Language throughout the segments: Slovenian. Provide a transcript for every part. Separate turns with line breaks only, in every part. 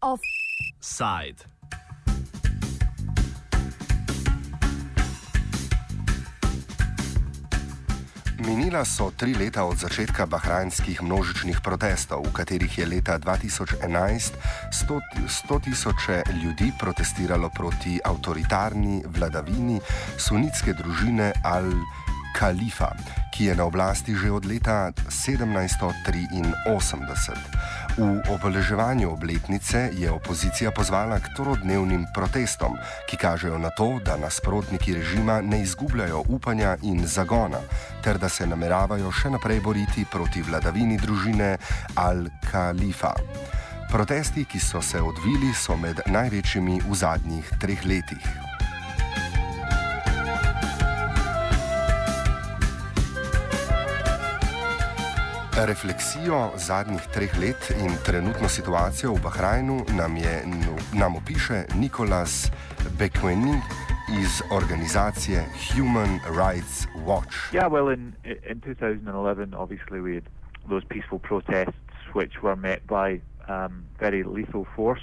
Offside.
Minila so tri leta od začetka bahrajnskih množičnih protestov, v katerih je leta 2011 100 tisoče ljudi protestiralo proti avtoritarni vladavini sunitske družine Al-Khalifa, ki je na oblasti že od leta 1783. V obeleževanju obletnice je opozicija pozvala k trodnevnim protestom, ki kažejo na to, da nasprotniki režima ne izgubljajo upanja in zagona, ter da se nameravajo še naprej boriti proti vladavini družine Al-Khalifa. Protesti, ki so se odvili, so med največjimi v zadnjih treh letih. Refleksijo zadnjih treh let in trenutno situacijo v Bahrajnu nam, je, nam opiše Nikolas Bekweni iz organizacije Human Rights Watch.
Yeah, well, in, in 2011, obviously, we had those peaceful protests which were met by um, very lethal force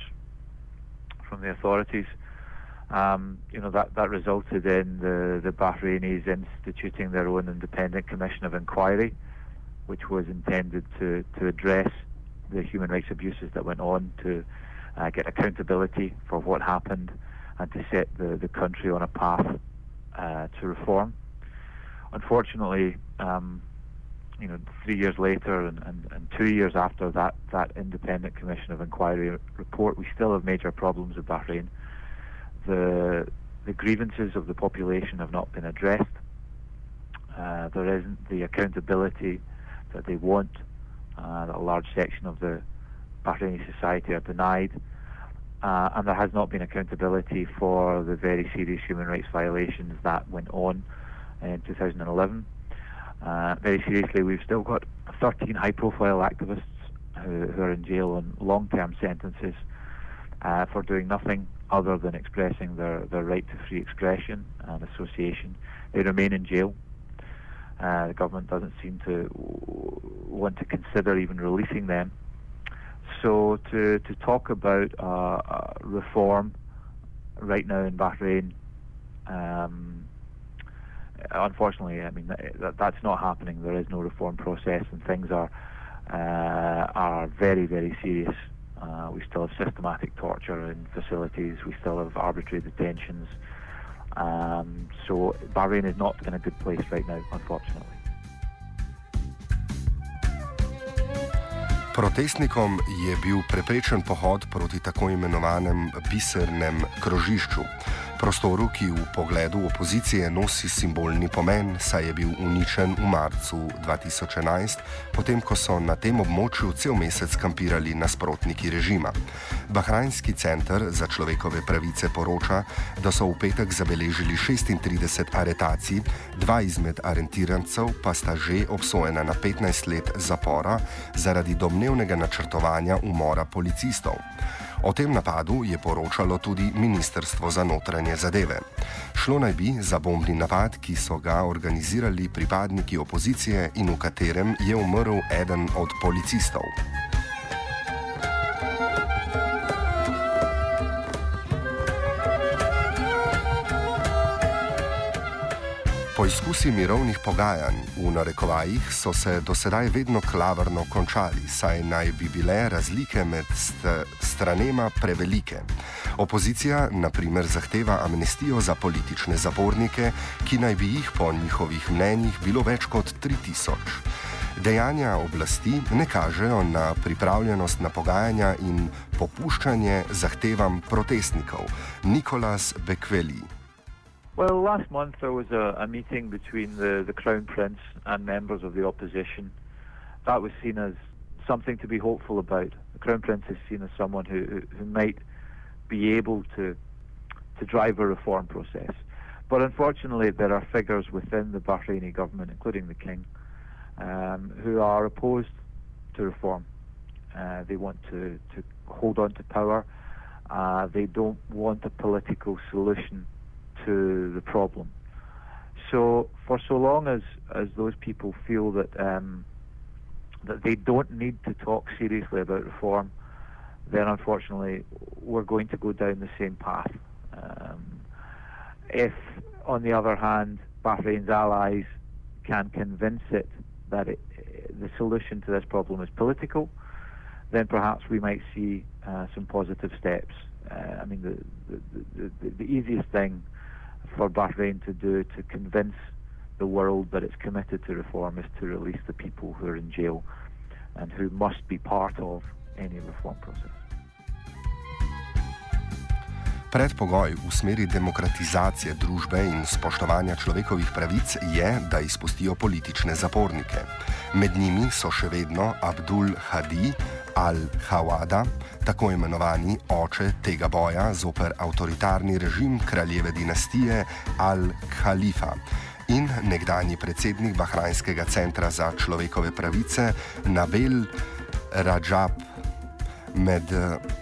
from the authorities. Um, you know that that resulted in the the Bahrainis instituting their own independent commission of inquiry which was intended to, to address the human rights abuses that went on, to uh, get accountability for what happened, and to set the, the country on a path uh, to reform. Unfortunately, um, you know, three years later and, and, and, two years after that, that independent commission of inquiry report, we still have major problems with Bahrain. The, the grievances of the population have not been addressed. Uh, there isn't the accountability that they want, uh, that a large section of the Bahraini society are denied. Uh, and there has not been accountability for the very serious human rights violations that went on in 2011. Uh, very seriously, we've still got 13 high profile activists who, who, are in jail on long term sentences uh, for doing nothing other than expressing their, their right to free expression and association. They remain in jail. Uh, the government doesn't seem to want to consider even releasing them. So to, to talk about uh, reform right now in Bahrain, um, unfortunately, I mean that, that's not happening. There is no reform process, and things are uh, are very very serious. Uh, we still have systematic torture in facilities. We still have arbitrary detentions. Um, so Bahrain is not in a good place right now, unfortunately.
Protestnikom je bil preprečen pohod proti tako imenovanem bisernem krožišču. Prostoru, ki v pogledu opozicije nosi simbolni pomen, saj je bil uničen v marcu 2011, potem ko so na tem območju cel mesec kampirali nasprotniki režima. Bahrajnski center za človekove pravice poroča, da so v petek zabeležili 36 aretacij, dva izmed aretirancev pa sta že obsojena na 15 let zapora zaradi domnevnega načrtovanja umora policistov. O tem napadu je poročalo tudi Ministrstvo za notranje zadeve. Šlo naj bi za bombni napad, ki so ga organizirali pripadniki opozicije in v katerem je umrl eden od policistov. Poizkusi mirovnih pogajanj v narekovajih so se do sedaj vedno klavrno končali, saj naj bi bile razlike med st stranema prevelike. Opozicija, na primer, zahteva amnestijo za politične zapornike, ki naj bi jih po njihovih mnenjih bilo več kot 3000. Dejanja oblasti ne kažejo na pripravljenost na pogajanja in popuščanje zahtevam protestnikov. Nikolas Bekveli.
Well, last month there was a, a, meeting between the, the Crown Prince and members of the opposition. That was seen as something to be hopeful about. The Crown Prince is seen as someone who, who might be able to to drive a reform process. But unfortunately, there are figures within the Bahraini government, including the king, um, who are opposed to reform. Uh, they want to, to hold on to power. Uh, they don't want a political solution to the problem. so for so long as, as those people feel that um, that they don't need to talk seriously about reform, then unfortunately we're going to go down the same path. Um, if, on the other hand, Bahrain's allies can convince it that it, the solution to this problem is political, then perhaps we might see uh, some positive steps. Uh, I mean, the, the, the, the, easiest thing for Bahrain to do to convince the world that it's committed to reform is to release the people who are in jail and who must be part of any reform process.
Predpogoj v smeri demokratizacije družbe in spoštovanja človekovih pravic je, da izpustijo politične zapornike. Med njimi so še vedno Abdul Hadi al-Hawada, tako imenovani oče tega boja zoper avtoritarni režim kraljeve dinastije Al-Khalifa. In nekdani predsednik Bahrajnskega centra za človekove pravice Nabil Rajab Med,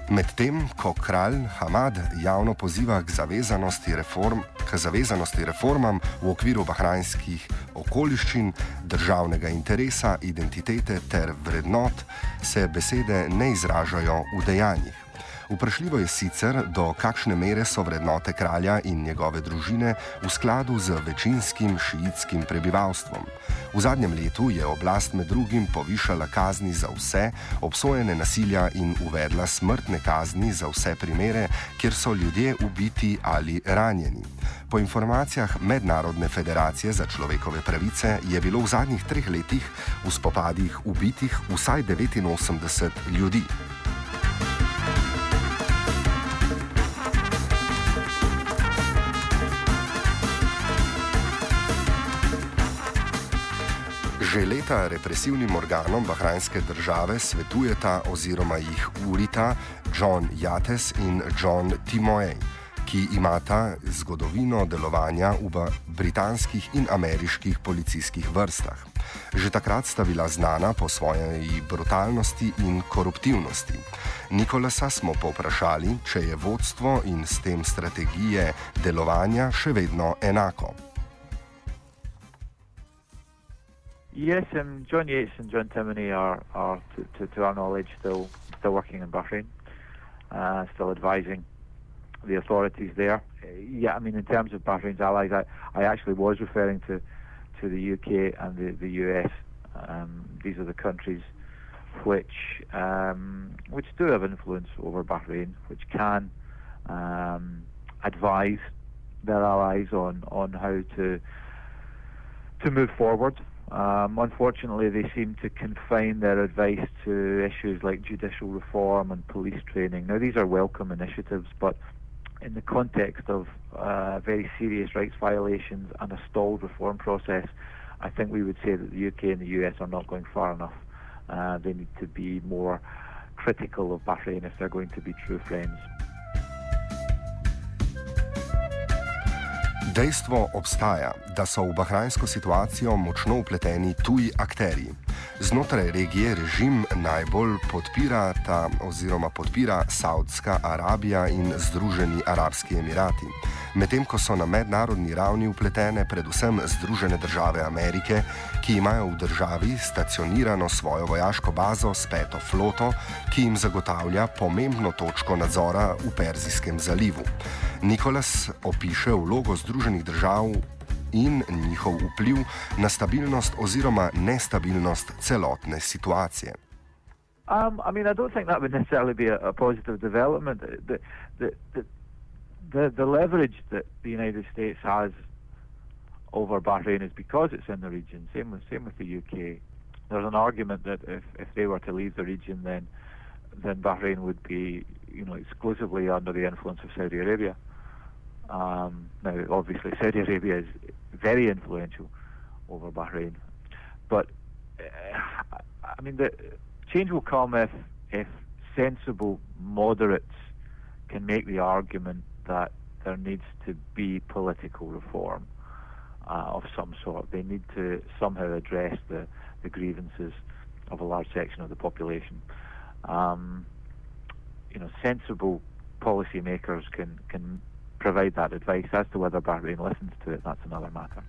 med tem, ko kralj Hamad javno poziva k zavezanosti, reform, k zavezanosti reformam v okviru bahrajnskih okoliščin, državnega interesa, identitete ter vrednot, se besede ne izražajo v dejanjih. Vprašljivo je sicer, do kakšne mere so vrednote kralja in njegove družine v skladu z večinskim šiitskim prebivalstvom. V zadnjem letu je oblast med drugim povišala kazni za vse, obsojene nasilja in uvedla smrtne kazni za vse primere, kjer so ljudje ubiti ali ranjeni. Po informacijah Mednarodne federacije za človekove pravice je bilo v zadnjih treh letih v spopadih ubitih vsaj 89 ljudi. Že leta represivnim organom bahrajnske države svetujeta oziroma jih urita John Yates in John Timoej, ki imata zgodovino delovanja v britanskih in ameriških policijskih vrstah. Že takrat sta bila znana po svoji brutalnosti in koruptivnosti. Nikolasa smo povprašali, če je vodstvo in s tem strategije delovanja še vedno enako.
Yes, um, John Yates and John Timoney are, are to, to, to, our knowledge, still still working in Bahrain, uh, still advising the authorities there. Uh, yeah, I mean, in terms of Bahrain's allies, I, I actually was referring to, to the UK and the, the US. Um, these are the countries which um, which do have influence over Bahrain, which can um, advise their allies on, on how to to move forward um, unfortunately, they seem to confine their advice to issues like judicial reform and police training. Now, these are welcome initiatives, but in the context of uh, very serious rights violations and a stalled reform process, I think we would say that the UK and the US are not going far enough. Uh, they need to be more critical of Bahrain if they're going to be true friends.
Dejstvo obstaja, da so v bahrajnsko situacijo močno upleteni tuji akteri. Znotraj regije režim najbolj podpira ta oziroma podpira Saudska Arabija in Združeni Arabski Emirati. Medtem ko so na mednarodni ravni upletene predvsem Združene države Amerike, ki imajo v državi stacionirano svojo vojaško bazo s peto floto, ki jim zagotavlja pomembno točko nadzora v Perzijskem zalivu. Nikolas opiše vlogo Združenih držav in njihov vpliv na stabilnost oziroma nestabilnost celotne situacije.
Um, I mean, I don't think that would necessarily be a, a positive development. The, the, the, the, the leverage that the United States has over Bahrain is because it's in the region. Same with same with the UK. There's an argument that if, if they were to leave the region, then then Bahrain would be you know exclusively under the influence of Saudi Arabia. Um, now, obviously, Saudi Arabia is very influential over Bahrain, but uh, I mean, the change will come if if sensible moderates can make the argument that there needs to be political reform uh, of some sort. They need to somehow address the, the grievances of a large section of the population. Um, you know, sensible policymakers can can provide that advice as to whether Bahrain listens to it. That's another matter.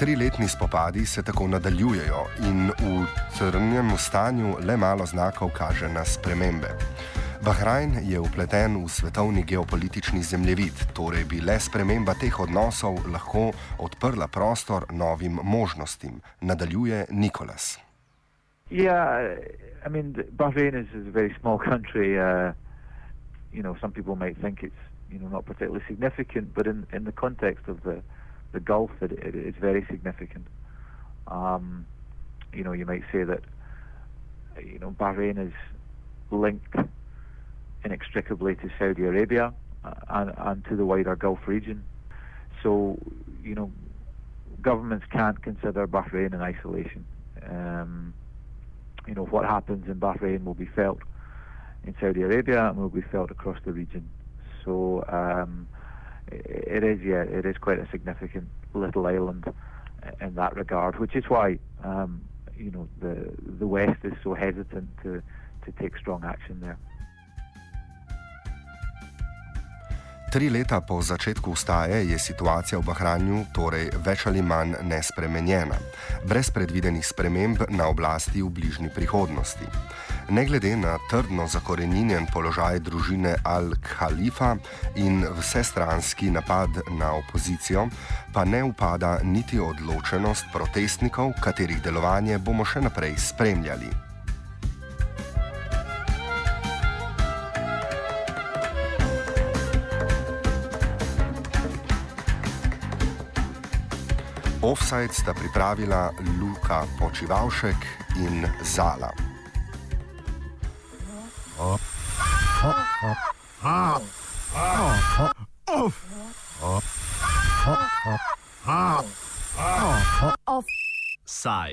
Triletni spopadi se tako nadaljujejo in v trnjem stanju le malo znakov kaže na spremembe. Bahrajn je upleten v svetovni geopolitični zemljevid, torej bi le sprememba teh odnosov lahko odprla prostor novim možnostim, nadaljuje Nikolas.
Yeah, I mean, Bahrain is, is a very small country. Uh, you know, some people might think it's you know not particularly significant, but in, in the context of the the Gulf, it, it is very significant. Um, you know, you might say that you know Bahrain is linked inextricably to Saudi Arabia uh, and, and to the wider Gulf region. So, you know, governments can't consider Bahrain in isolation. Um, you know, what happens in Bahrain will be felt in Saudi Arabia and will be felt across the region. So um, it is, yeah, it is quite a significant little island in that regard, which is why, um, you know, the the West is so hesitant to to take strong action there.
Tri leta po začetku ustaje je situacija v Bahrajnu torej več ali manj nespremenjena, brez predvidenih sprememb na oblasti v bližnji prihodnosti. Ne glede na trdno zakorenjen položaj družine Al-Khalifa in vsestranski napad na opozicijo, pa ne upada niti odločenost protestnikov, katerih delovanje bomo še naprej spremljali. Offside sta pripravila Luka Počivalšek in Zala.
Offside.